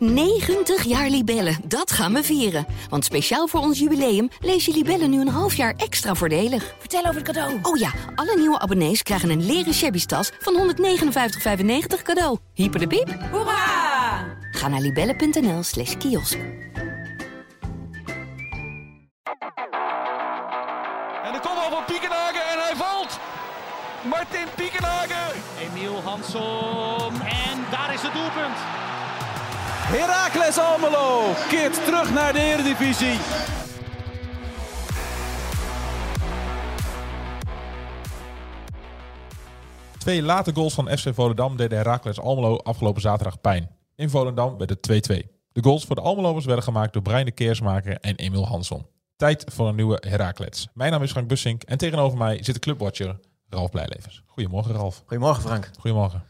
90 jaar Libellen, dat gaan we vieren. Want speciaal voor ons jubileum lees je Libellen nu een half jaar extra voordelig. Vertel over het cadeau. Oh ja, alle nieuwe abonnees krijgen een leren shabby tas van 159,95 cadeau. Hyper de piep. Hoera! Ga naar libellen.nl slash kiosk. En de kopbal van Piekenhagen en hij valt. Martin Piekenhagen. Emiel Hansson. En daar is het doelpunt. Heracles Almelo keert terug naar de Eredivisie. Twee late goals van FC Volendam deden Heracles Almelo afgelopen zaterdag pijn. In Volendam werd het 2-2. De goals voor de Almelovers werden gemaakt door Brein de Keersmaker en Emil Hansson. Tijd voor een nieuwe Heracles. Mijn naam is Frank Bussink en tegenover mij zit de clubwatcher Ralf Blijlevens. Goedemorgen Ralf. Goedemorgen Frank. Goedemorgen.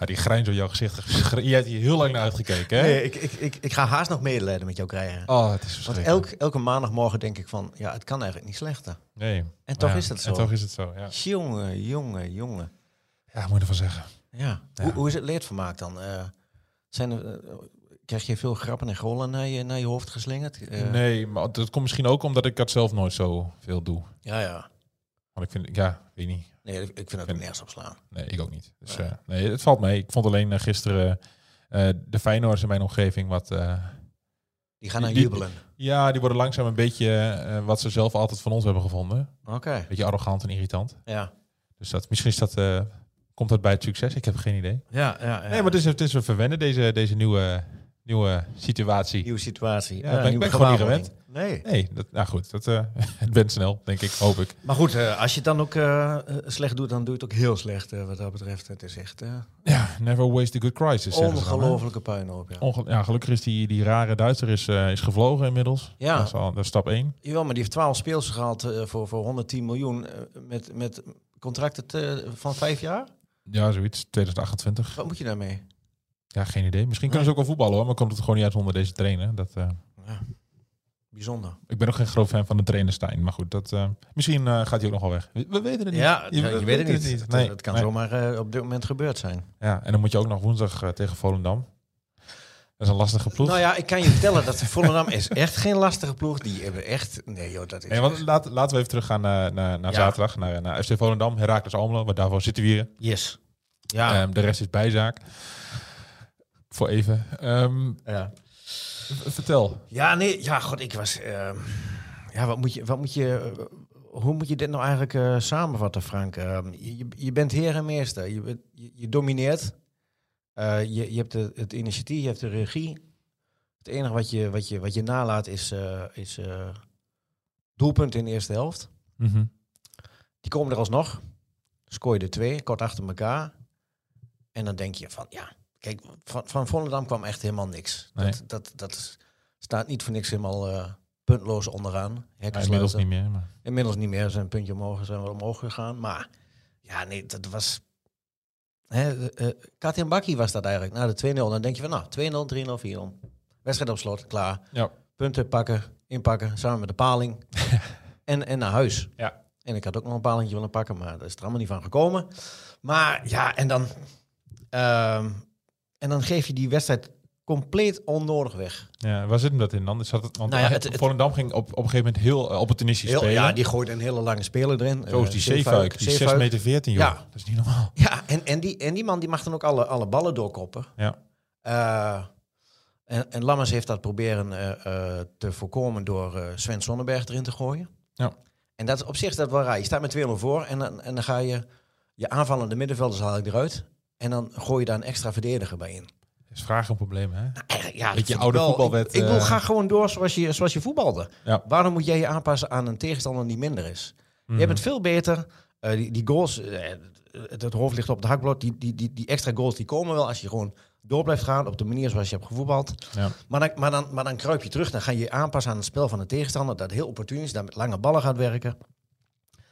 Ja, die grijns door jouw gezicht. Je hebt hier heel lang naar uitgekeken, hè? Nee, ik, ik, ik, ik ga haast nog medelijden met jou krijgen. Oh, het is Want elk, elke maandagmorgen denk ik van, ja, het kan eigenlijk niet slechter. Nee. En toch Ja, is het zo. En toch is het zo, ja. Jongen, jongen, jongen. Ja, moet je ervan zeggen. Ja. Hoe, hoe is het leedvermaak dan? Eh, zijn er, eh, krijg je veel grappen en gollen naar je, naar je hoofd geslingerd? Eh, Nee, maar dat komt misschien ook omdat ik dat zelf nooit zo veel doe. Ja, ja. Want ik vind, ja, weet niet. Nee, ik vind het ook nergens op slaan. Nee, ik ook niet. Dus nee, nee het valt mee. Ik vond alleen eh, gisteren eh, de Feyenoorders in mijn omgeving wat... eh, Die gaan naar Die- jubelen. ja, die worden langzaam een beetje eh, wat ze zelf altijd van ons hebben gevonden. Oké. Beetje arrogant en irritant. Ja. Dus dat, misschien is dat, eh, komt dat bij het succes. Ik heb geen idee. Ja, ja, ja. Nee, maar het is, het is een verwennen, deze, deze nieuwe, nieuwe situatie. Nieuwe situatie. Ja, ben ik- ben ik gewoon niet gewaarwording. Nee. Nee, dat, nou goed, dat, eh, het bent snel, denk ik, hoop ik. Maar goed, eh, als je het dan ook eh, slecht doet, dan doe je het ook heel slecht wat dat betreft. Het is echt Ja, never waste a good crisis. ongelofelijke puinhoop. Ja. Onge- ja, gelukkig is die, die rare Duitser is, is gevlogen inmiddels. Ja. Dat is, al, dat is stap 1. Jawel, maar die heeft 12 speels gehaald eh, voor, voor 110 miljoen met, met contracten te- van vijf jaar. Ja, zoiets. 2028. Wat moet je daarmee? Ja, geen idee. Misschien kunnen ze ook wel voetballen hoor, maar komt het gewoon niet uit zonder deze trainer. Dat, eh, Bijzonder. ik ben ook geen groot fan van de trainer Stijn, maar goed, dat, eh, misschien eh, gaat hij ook nog wel weg. We, we weten het niet. Ja, je, je weet het niet. Het, Nee, het kan nee. zomaar op dit moment gebeurd zijn. Ja, en dan moet je ook nog woensdag tegen Volendam. Dat is een lastige ploeg. Nou ja, ik kan je vertellen dat Volendam is echt geen lastige ploeg. Die hebben echt... Nee joh, dat is... Nee, want laat, laten we even teruggaan naar, naar, naar Ja. zaterdag, naar, naar FC Volendam, Heracles Almelo, want daarvoor zitten we hier. Yes. Ja. Ehm, de rest is bijzaak. Voor even. Ehm, ja. vertel. Ja, nee, ja, god, ik was. ehm, ja, wat moet je, wat moet je, eh, hoe moet je dit nou eigenlijk eh, samenvatten, Frank? Ehm, je, je bent heer en meester. Je, je, je domineert. Eh, je, je hebt de, het initiatief, je hebt de regie. Het enige wat je, wat je, wat je nalaat is, is doelpunten in de eerste helft. Mhm. Die komen er alsnog. Scoor je de twee, kort achter elkaar. En dan denk je van, ja, kijk, van, van Volendam kwam echt helemaal niks. Nee. Dat, dat, dat staat niet voor niks helemaal eh, puntloos onderaan. Ja, inmiddels niet meer. Maar. Inmiddels niet meer, zijn een puntje omhoog, zijn we omhoog gegaan. Maar ja, nee, dat was... Hè, Katja Bakkie was dat eigenlijk, na de 2-0. Dan denk je van, nou, 2-0, 3-0, 4-0. Wedstrijd op slot, klaar. Ja. Punten pakken, inpakken, samen met de paling. en, en naar huis. Ja. En ik had ook nog een palingje willen pakken, maar dat is er allemaal niet van gekomen. Maar ja, en dan, ehm, en dan geef je die wedstrijd compleet onnodig weg. Ja, waar zit hem dat in dan? Zat het, want Nou ja, het, het- het- Volendam ging op, op een gegeven moment heel uh, opportunistisch Heel, spelen. ja, die gooit een hele lange speler erin. Zo is Eh, die Zeefuik, Zeefuik, die 6 Zeefuik. meter 14, joh. Ja. Dat is niet normaal. Ja, en, en, die, en die man die mag dan ook alle, alle ballen doorkoppen. Ja. Eh, en, en Lammers heeft dat proberen eh, eh, te voorkomen door eh, Sven Sonnenberg erin te gooien. Ja. En dat is op zich is dat wel raar. Je staat met 2-0 voor en dan, en dan ga je je aanvallende middenvelders haal ik eruit. En dan gooi je daar een extra verdediger bij in. is vragen een probleem, hè? Eigenlijk, ja, Beetje ik oude wel. voetbalwet, Ik, ik wil eh. ga gewoon door zoals je, zoals je voetbalde. Ja. Waarom moet jij je aanpassen aan een tegenstander die minder is? Mhm. Je bent veel beter. Eh, die, die goals, eh, het, het hoofd ligt op het hakblok. Die, die, die, die extra goals die komen wel als je gewoon door blijft gaan op de manier zoals je hebt gevoetbald. Ja. Maar, dan, maar, dan, maar dan kruip je terug. Dan ga je je aanpassen aan het spel van de tegenstander. Dat heel opportun is. Dat met lange ballen gaat werken.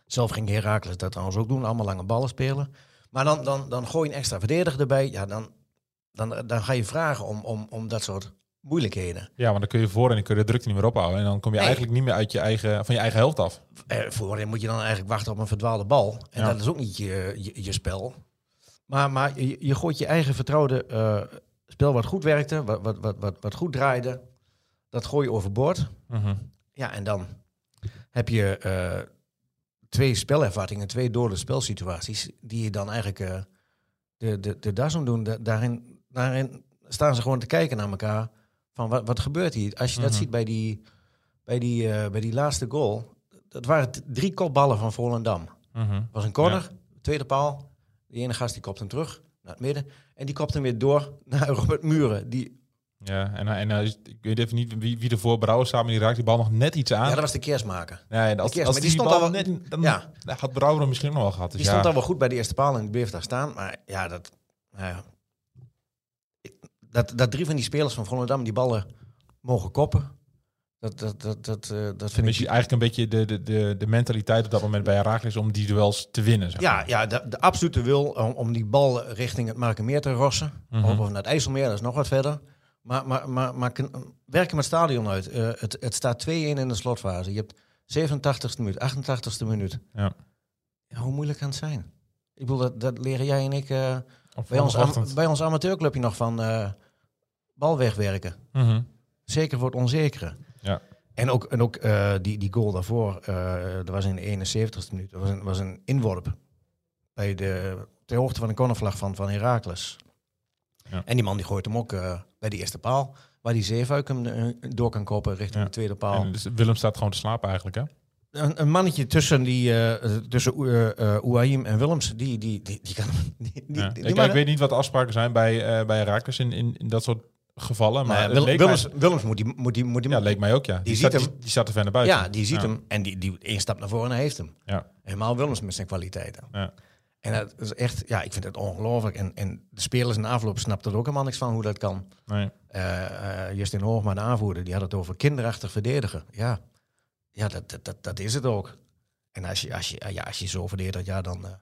Zelf ging Herakles dat trouwens ook doen. Allemaal lange ballen spelen. Maar dan, dan, dan gooi je een extra verdediger erbij. Ja, dan, dan, dan ga je vragen om, om, om dat soort moeilijkheden. Ja, want dan kun je voor en dan kun je de drukte niet meer ophouden. En dan kom je Nee. eigenlijk niet meer uit je eigen, van je eigen helft af. Eh, voorin moet je dan eigenlijk wachten op een verdwaalde bal. En Ja. dat is ook niet je, je, je spel. Maar, maar je, je gooit je eigen vertrouwde eh, spel wat goed werkte, wat, wat, wat, wat, wat goed draaide, dat gooi je overboord. Mhm. Ja, en dan heb je eh, twee spelervattingen, twee dode spelsituaties, die je dan eigenlijk eh, de, de, de das om doen. Da- daarin, daarin staan ze gewoon te kijken naar elkaar van wat, wat gebeurt hier. Als je dat Mhm. ziet bij die, bij, die, eh, bij die laatste goal, dat waren drie kopballen van Volendam. Mhm. was een corner, tweede paal. Die ene gast die kopt hem terug naar het midden. En die kopt hem weer door naar Robert Muren. Die, Ja, en, en ik weet even niet wie, wie er voor Brouwer samen, die raakt die bal nog net iets aan. ja, dat was de keersmaker. nee, als, de kerst, als maar die, die stond bal al wel- net, dan Ja. had Brouwer hem misschien nog wel gehad. Dus Die ja. stond al wel goed bij de eerste paal en die bleef daar staan. Maar ja, dat, nou ja. dat, dat drie van die spelers van Volendam die ballen mogen koppen. Dat, dat, dat, dat, eh, dat vind ik... eigenlijk een beetje de, de, de, de mentaliteit op dat moment bij Herakles om die duels te winnen. Zeg Ja, maar. ja de, de absolute wil om, om die bal richting het Markenmeer te rossen. Mhm. Of naar het IJsselmeer, dat is nog wat verder. Maar, maar, maar, maar werken met stadion uit. Eh, het, het staat 2-1 in de slotfase. Je hebt 87ste minuut, 88ste minuut. Ja. Ja, hoe moeilijk kan het zijn? Ik bedoel, dat, dat leren jij en ik eh, bij, ons, am- bij ons amateurclubje nog van eh, bal wegwerken. Mhm. Zeker voor het onzekere. Ja. En ook, en ook die, die goal daarvoor, dat was in de 71ste minuut. Dat was een, was een inworp bij de, ter hoogte van de cornervlag van, van Heracles. Ja. En die man die gooit hem ook eh, bij die eerste paal. Waar die Zeefuik hem eh, door kan koppen richting Ja. de tweede paal. En dus Willem staat gewoon te slapen eigenlijk, hè? Een, een mannetje tussen, die, eh, tussen Ouahim en Willems, die, die, die, die kan... Die, die, Ja. die ik, weet niet wat de afspraken zijn bij, bij Herakles in, in, in dat soort gevallen. Maar Nou Wil- Willems, mij, Willems moet die, moet die, moet die ja, leek mij ook, ja. Die, ziet staat, hem. die, staat er ver naar buiten. Ja, die ziet hem en die, die één stap naar voren en heeft hem. Ja. Helemaal Willems met zijn kwaliteiten. Ja. En dat is echt, ja, ik vind het ongelooflijk. En, en de spelers in de afloop snapten er ook helemaal niks van hoe dat kan. Nee. Eh, Justin Hoogma, de aanvoerder, die had het over kinderachtig verdedigen. Ja, ja dat, dat, dat, dat is het ook. En als je, als je, ja, als je zo verdedigt, ja, dan, eh,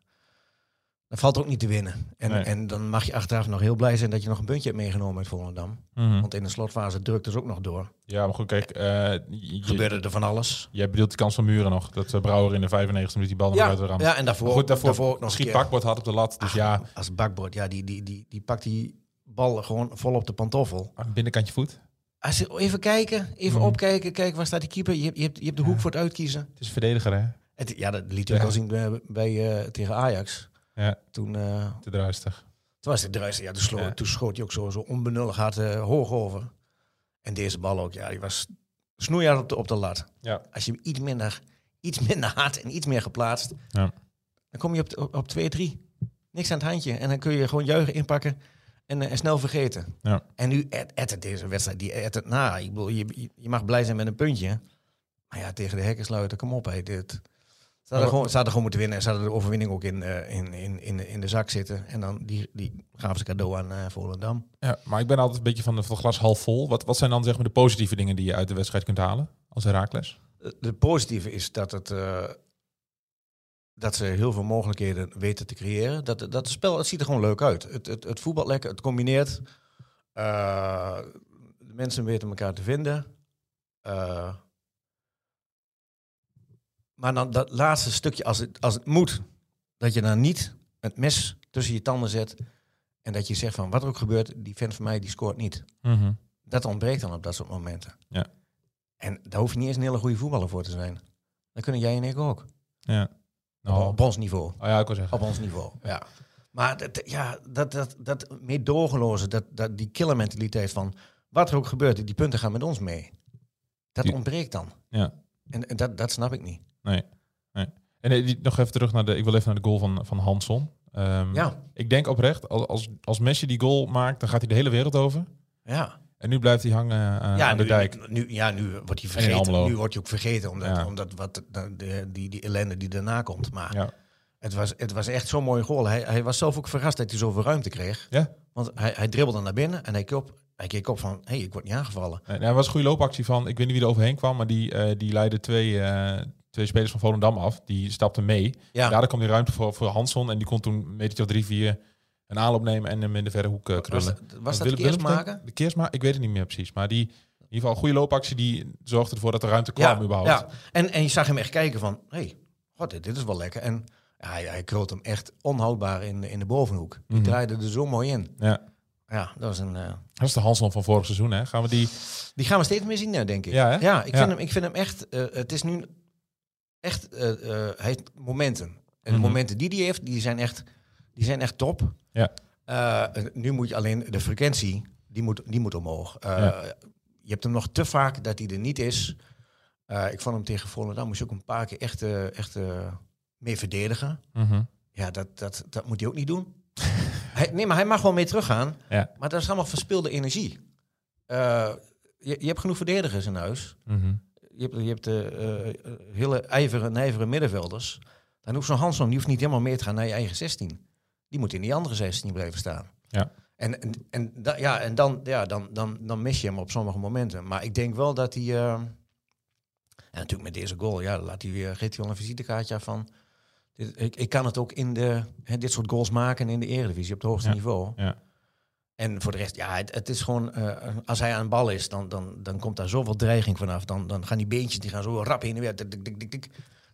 dan valt het ook niet te winnen. En, Nee. en dan mag je achteraf nog heel blij zijn dat je nog een puntje hebt meegenomen uit Volendam. Mhm. Want in de slotfase drukt dus ook nog door. Ja, maar goed, kijk. je, Gebeurde er van alles. jij bedoelt de kans van Muren nog. Dat eh, Brouwer in de 95 minuut die bal naar Ja, buiten ramt. ja, en daarvoor, Maar goed, daarvoor, daarvoor ook nog schiet bakbord had op de lat. Dus ja, Als bakbord, ja, die, die, die, die pakt die bal gewoon vol op de pantoffel. aan binnenkantje voet. Als je even kijken, even Mhm. opkijken, kijken waar staat die keeper. Je hebt, je hebt, je hebt de hoek voor het uitkiezen. Het is een verdediger, hè? Het, ja, dat liet je ook Ja. al zien bij, bij, eh, tegen Ajax. Ja, Toen, eh, te druistig. toen was het druis. Ja, toen, slo- Ja. toen schoot hij ook zo, zo onbenullig hard eh, hoog over. En deze bal ook, ja, die was snoeihard op de, op de lat. Ja. Als je hem iets minder, iets minder hard en iets meer geplaatst, Ja. dan kom je op, op, op 2-3. Niks aan het handje. En dan kun je gewoon juichen inpakken en, eh, en snel vergeten. Ja. En nu et- ettert deze wedstrijd, die ettert na. Ik bedoel, je, je- mag blij zijn met een puntje. Maar ja, tegen de hekken sluiten, kom op. Hé, dit. Ze hadden, gewoon, ze hadden gewoon moeten winnen. En ze hadden de overwinning ook in, eh, in, in, in, de- in de zak zitten. En dan die, die gaven ze cadeau aan eh Volendam. Ja, maar ik ben altijd een beetje van het glas half vol. Wat, wat zijn dan zeg maar de positieve dingen die je uit de wedstrijd kunt halen als Herakles? De- De positieve is dat het... eh, dat ze heel veel mogelijkheden weten te creëren. Dat, dat het spel, het ziet er gewoon leuk uit. Het, het, het voetbal lekker, het combineert. Eh, de mensen weten elkaar te vinden. Maar dan dat laatste stukje, als het, als het moet, dat je dan niet het mes tussen je tanden zet. En dat je zegt van wat er ook gebeurt, die vent van mij die scoort niet. Dat ontbreekt dan op dat soort momenten. Ja. En daar hoef je niet eens een hele goede voetballer voor te zijn. Dat kunnen jij en ik ook. Ja. Op, Nou, op ons niveau. oh ja, ik wil zeggen. Op ons niveau, ja. Maar dat, ja, dat, dat, dat meedogenloze, dat, dat, die killermentaliteit van... wat er ook gebeurt, die punten gaan met ons mee. Dat Die- ontbreekt dan. Ja. En, en dat, dat snap ik niet. Nee. nee. En eh, die- nog even terug naar de. Ik wil even naar de goal van, van Hansson. Ehm, Ja, Ik denk oprecht, als, als, als Messi die goal maakt, dan gaat hij de hele wereld over. ja. En nu blijft hij hangen eh, ja, aan de nu, dijk. Nu, ja, nu wordt hij vergeten. Nu wordt hij ook vergeten, omdat, Ja. omdat wat, de, de- die, die ellende die daarna komt. Maar Ja. het, was, het was echt zo'n mooie goal. Hij, hij was zelf ook verrast dat hij zoveel ruimte kreeg. Ja. Want hij, hij dribbelde naar binnen en hij keek op, hij keek op van... hé, hey, ik word niet aangevallen. Nee, er was een goede loopactie van, ik weet niet wie er overheen kwam, maar die, eh die leidde twee, eh, twee spelers van Volendam af. Die stapten mee. Ja, Daardoor kwam die ruimte voor, voor Hansson en die kon toen een metertje of drie, vier een aanloop nemen en hem in de verre hoek eh, was, krullen. dat- was dat Willem- de maken? De Keersma, ik weet het niet meer precies, maar die, in ieder geval een goede loopactie die zorgde ervoor dat er ruimte kwam überhaupt. Ja. En, en je zag hem echt kijken van, hé, hey, god, dit, dit is wel lekker. En ja, hij, hij kroot hem echt onhoudbaar in, de- in de bovenhoek. Die Mhm. draaide er zo mooi in. Ja. Ja, dat was een... eh, Dat is de Hanson van vorig seizoen, hè? Gaan we die... die gaan we steeds meer zien, eh, denk ik. Ja, hè? ja, ik, Ja. Vind hem, ik vind hem echt... eh, het is nu echt... eh, eh, hij heeft momenten. En de Mhm. momenten die hij heeft, die zijn echt, die zijn echt top. Ja. Eh, nu moet je alleen de frequentie, die moet, die moet omhoog. Eh, Ja. Je hebt hem nog te vaak dat hij er niet is. Eh, ik vond hem tegen Volendam, moest je ook een paar keer echt, eh, echt eh, meer verdedigen. Mhm. Ja, dat, dat, dat moet hij ook niet doen. hij, nee, maar hij mag wel mee teruggaan. Ja. Maar dat is allemaal verspilde energie. Eh, je, je hebt genoeg verdedigers in huis. Mhm. Je hebt, je hebt eh, eh, hele ijvere, nijvere middenvelders. Dan hoeft zo'n Hansson, die hoeft niet helemaal mee te gaan naar je eigen 16. Die moet in die andere 16 blijven staan. Ja. En, en, en, da- ja, en dan, ja, dan, dan, dan mis je hem op sommige momenten. Maar ik denk wel dat hij... eh, en natuurlijk met deze goal, ja, laat hij weer, geeft hij wel een visitekaartje van... Dit, ik, ik kan het ook in de, hè, dit soort goals maken in de Eredivisie op het hoogste Ja. niveau. Ja. En voor de rest, ja, het, het is gewoon, eh, als hij aan de bal is, dan, dan, dan komt daar zoveel dreiging vanaf. Dan, dan gaan die beentjes, die gaan zo rap heen en weer.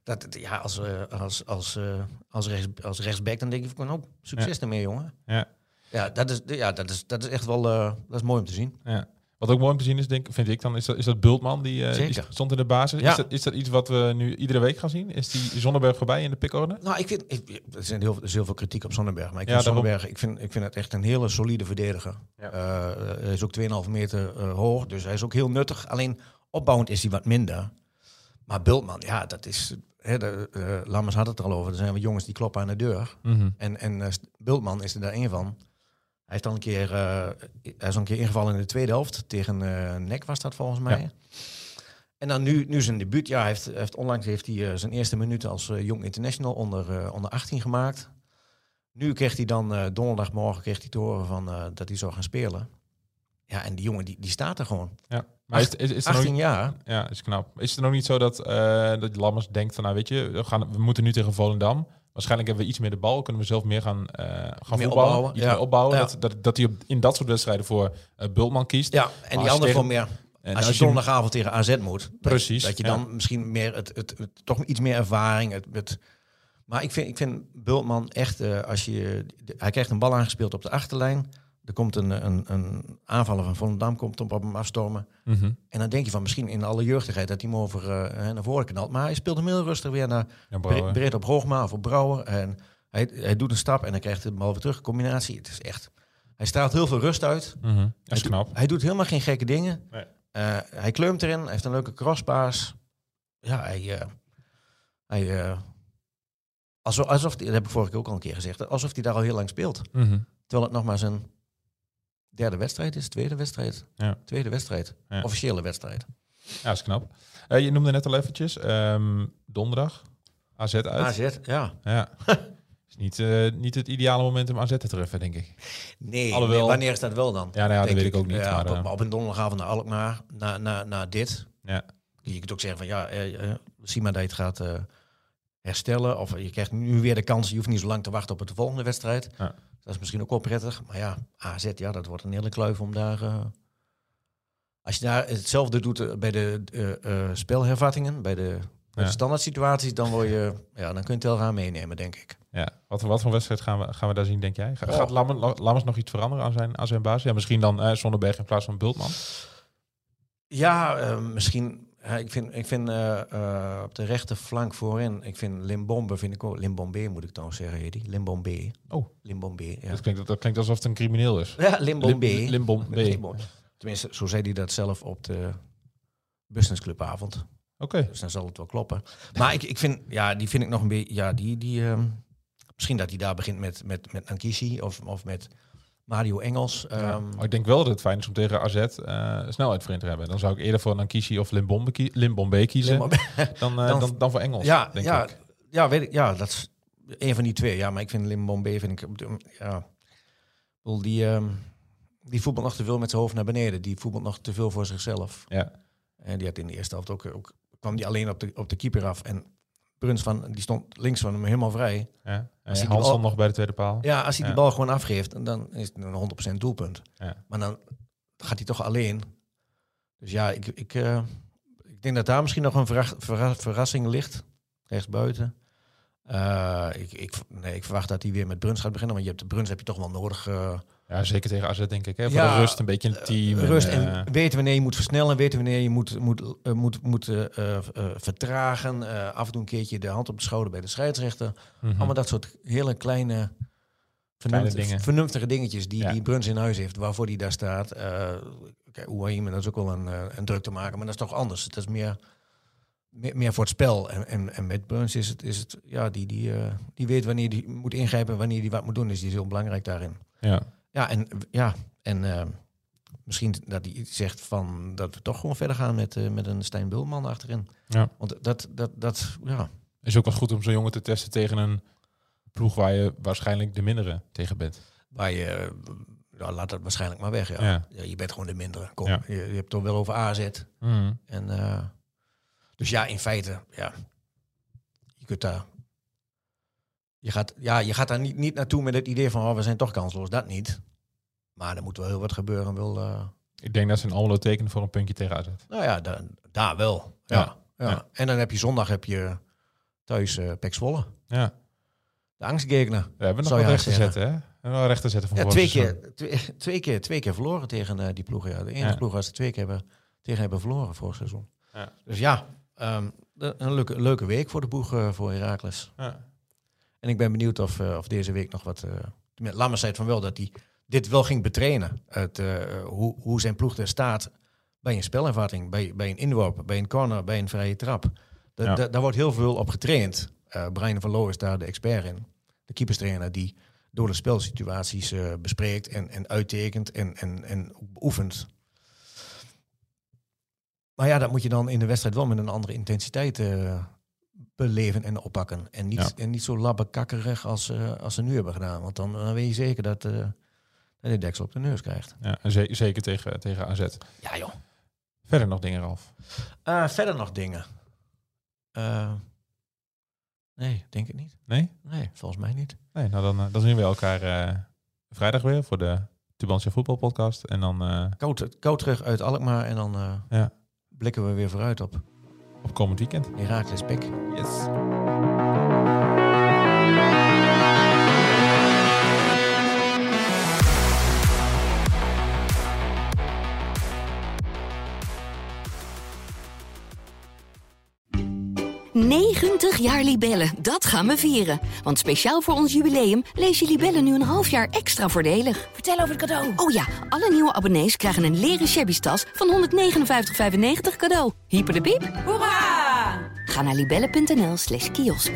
Dat, ja, als, eh, als, als, eh, als, rechts, als rechtsback, dan denk ik van, oh, succes ermee, jongen. Ja. Ja, dat is, ja dat, is, dat is echt wel dat is mooi om te zien. Ja. Wat ook mooi om te zien is, denk, vind ik dan, is dat, is dat Bultman, die, eh, die stond in de basis. Ja. Is, dat, is dat iets wat we nu iedere week gaan zien? Is die Zonneberg voorbij in de pickorde? Nou, ik vind, ik, er, zijn heel, er is heel veel kritiek op Sonnenberg. Maar ik Ja, vind daarom. Sonnenberg, ik vind, ik vind het echt een hele solide verdediger. Ja. Eh, hij is ook 2,5 meter eh, hoog, dus hij is ook heel nuttig. Alleen opbouwend is hij wat minder. Maar Bultman, ja, dat is... Hè, de, Lammers had het er al over. Er zijn wat jongens die kloppen aan de deur. Mhm. En, en Bultman is er daar één van. Hij heeft al een keer, eh, hij is een keer ingevallen in de tweede helft. Tegen eh Nek was dat volgens mij. Ja. En dan nu, nu zijn debuut. Ja, hij heeft, heeft, onlangs heeft hij eh, zijn eerste minuten als jong international onder, onder 18 gemaakt. Nu kreeg hij dan donderdagmorgen kreeg hij te horen van, dat hij zou gaan spelen. Ja, en die jongen die, die staat er gewoon. Ja. Maar is, is, is er nog 18 niet, jaar. ja, is knap. Is het nog niet zo dat, eh dat Lammers denkt van, nou weet je, we, gaan, we moeten nu tegen Volendam. Waarschijnlijk hebben we iets meer de bal, kunnen we zelf meer gaan, eh gaan Meer voetballen, opbouwen, iets ja. meer opbouwen. Ja. Dat, dat, dat hij op, in dat soort wedstrijden voor eh Bultman kiest. Ja, en die andere voor meer. En als, je donderdagavond tegen AZ moet. dat- Precies, Dat je ja. dan misschien meer het, het, het- toch iets meer ervaring. Het, het, maar ik vind, ik vind Bultman echt, eh, als je, hij krijgt een bal aangespeeld op de achterlijn. Er komt een, een, een aanvaller van Volendam komt op, hem afstormen. Mhm. En dan denk je van misschien in alle jeugdigheid dat hij hem over eh, naar voren knalt. Maar hij speelt hem heel rustig weer naar Bre- Brouwer. breed op Hoogma of op Brouwer. En hij, hij doet een stap en dan krijgt hij de bal weer terug. Combinatie, het is echt... Hij straalt heel veel rust uit. Mhm. Dat Hij is doet- knap. Hij doet helemaal geen gekke dingen. Nee. Eh, hij kleumt erin, hij heeft een leuke crosspaas. Ja, hij... eh, hij alsof, alsof, die- dat heb ik vorige keer ook al een keer gezegd, alsof hij daar al heel lang speelt. Mhm. Terwijl het nog maar zijn derde wedstrijd is, tweede wedstrijd. Ja. Tweede wedstrijd, Ja. officiële wedstrijd. Ja, is knap. Eh, je noemde net al eventjes, ehm, donderdag, AZ uit. AZ, ja. Ja. is niet, eh, niet het ideale moment om AZ te treffen, denk ik. Nee, Alhoewel- nee, wanneer is dat wel dan? Ja, nou ja, dat weet ik ook niet. Ja, maar, op, eh, op een donderdagavond naar Alkmaar, na, na, na dit. ja. Je kunt ook zeggen van ja, zie maar dat je het gaat herstellen. Of je krijgt nu weer de kans, je hoeft niet zo lang te wachten op de volgende wedstrijd. Ja. Dat is misschien ook wel prettig. Maar ja, AZ, ja, dat wordt een hele kluif om daar... eh, als je daar hetzelfde doet eh, bij de eh, spelhervattingen, bij de, bij Ja. de standaard situaties, dan, word je, ja, dan kun je het wel gaan meenemen, denk ik. Ja. Wat, wat voor wedstrijd gaan we, gaan we daar zien, denk jij? Ga- Oh. Gaat Lammers, Lammers nog iets veranderen aan zijn, aan zijn basis? Ja, misschien dan eh Zonderberg in plaats van Bultman. Ja, misschien. Ja, ik vind, ik vind eh, eh, op de rechterflank voorin, ik vind Limbombe, vind ik ook, Limbombe moet ik trouwens zeggen, heet die? Limbombe. Oh. Limbombe, ja. Dat, klinkt, dat klinkt alsof het een crimineel is. Ja, Limbombe. Lim- Limbombe. Limbombe. Tenminste, zo zei hij dat zelf op de businessclubavond. Oké. Dus dan zal het wel kloppen. Maar ik, ik vind, ja, die vind ik nog een beetje, ja, die, die, ehm, misschien dat hij daar begint met, met, met Ankishi of, of met Mario Engels. Ja. Ehm, Maar ik denk wel dat het fijn is om tegen AZ eh snelheid voorin te hebben. Dan zou ik eerder voor Nankishi of Limbombe, kie- Limbombe kiezen dan, eh, Dan- dan, dan, voor Engels, ja, denk ja, ik. ja, weet ik, ja, dat is een van die twee. Ja, maar ik vind Limbombe, vind ik, ja, bedoel, die, ehm, die voetbalt nog te veel met zijn hoofd naar beneden. Die voetbalt nog te veel voor zichzelf. Ja. En die had in de eerste helft ook, ook kwam die alleen op de, op de keeper af. En Bruns van, die stond links van hem helemaal vrij. Ja. En Als hij bal- nog bij de tweede paal. Ja, als hij Ja. die bal gewoon afgeeft, dan is het een 100% doelpunt. Ja. Maar dan gaat hij toch alleen. Dus ja, ik, ik, eh, ik denk dat daar misschien nog een verra- verra- verrassing ligt. Rechts buiten. Eh, ik, ik, nee, ik verwacht dat hij weer met Bruns gaat beginnen. Want je hebt de Bruns heb je toch wel nodig. eh, Ja, zeker tegen AZ denk ik. Hè? Voor Ja, de rust, een beetje een team. Rust en, en eh, weten wanneer je moet versnellen, weten wanneer je moet, moet, eh, moet, moet eh, eh, eh, vertragen. eh, af en toe een keertje de hand op de schouder bij de scheidsrechter. mhm. Allemaal dat soort hele kleine, vernuft- dingen. vernuftige dingetjes die, Ja. die Bruns in huis heeft, waarvoor die daar staat. Eh kijk, Ouahim, dat is ook wel een, eh, een druk te maken, maar dat is toch anders. Het is meer, meer, meer voor het spel. En, en, en met Bruns is het, is het ja, die, die, eh, die weet wanneer die moet ingrijpen, wanneer die wat moet doen. Dus die is heel belangrijk daarin. ja. Ja, en, ja, en eh, misschien dat hij iets zegt van dat we toch gewoon verder gaan met, eh, met een Stijn Bulman achterin. Ja. Want dat, dat, dat, ja, Is ook wel goed om zo'n jongen te testen tegen een ploeg waar je waarschijnlijk de mindere tegen bent. waar je, ja, laat dat waarschijnlijk maar weg. Ja. Ja. Ja, je bent gewoon de mindere. Kom, Ja. je, je hebt toch wel over AZ. Mhm. En, eh, dus ja, in feite, ja, je kunt daar. Je gaat, ja, je gaat daar niet, niet naartoe met het idee van oh, we zijn toch kansloos. Dat niet. Maar er moet wel heel wat gebeuren. Wil, eh, Ik denk dat ze een Almelo tekenen voor een puntje tegen AZ. nou ja, da- daar wel. Ja. Ja. En dan heb je zondag heb je thuis eh Pek Zwolle. Ja. De angstgegner. We hebben nog je recht te zetten, hè? We hebben wel recht te zetten van Ja, twee keer, twee, twee keer, twee keer verloren tegen eh, die ploegen. Ja. De enige Ja. ploeg waar ze twee keer hebben, tegen hebben verloren vorig seizoen. Ja. Dus ja, ehm, de- een leuke, leuke week voor de boeg voor Heracles. Ja. En ik ben benieuwd of, eh, of deze week nog wat... eh met Lammers zei het van wel dat hij dit wel ging betrainen. Het, eh, hoe, hoe zijn ploeg er staat bij een spelervatting, bij, bij een inworp, bij een corner, bij een vrije trap. Da- Ja. da- daar wordt heel veel op getraind. Eh Brian van Loo is daar de expert in. De keeperstrainer die door de spelsituaties eh, bespreekt en, en uittekent en, en, en beoefent. Maar ja, dat moet je dan in de wedstrijd wel met een andere intensiteit eh, beleven en oppakken. En niet, Ja. en niet zo labbekakkerig als, eh, als ze nu hebben gedaan. Want dan, dan weet je zeker dat, eh dat je deksel op de neus krijgt. Ja, en ze- zeker tegen, tegen AZ. Ja joh. Verder nog dingen, Ralf. Eh, verder nog dingen? Eh, nee, denk ik niet. Nee? Nee, volgens mij niet. Nee, nou dan, eh, dan zien we elkaar eh, vrijdag weer voor de Tubantia voetbalpodcast. En dan eh, Koud, koud terug uit Alkmaar en dan eh, Ja. blikken we weer vooruit op op komend weekend. Heracles Pek. Yes. ...90 jaar Libellen, dat gaan we vieren. Want speciaal voor ons jubileum lees je Libellen nu een half jaar extra voordelig. Vertel over het cadeau. Oh ja, alle nieuwe abonnees krijgen een leren shabby tas van 159,95 cadeau. Hyper de piep. Ga naar libellen.nl slash kiosk.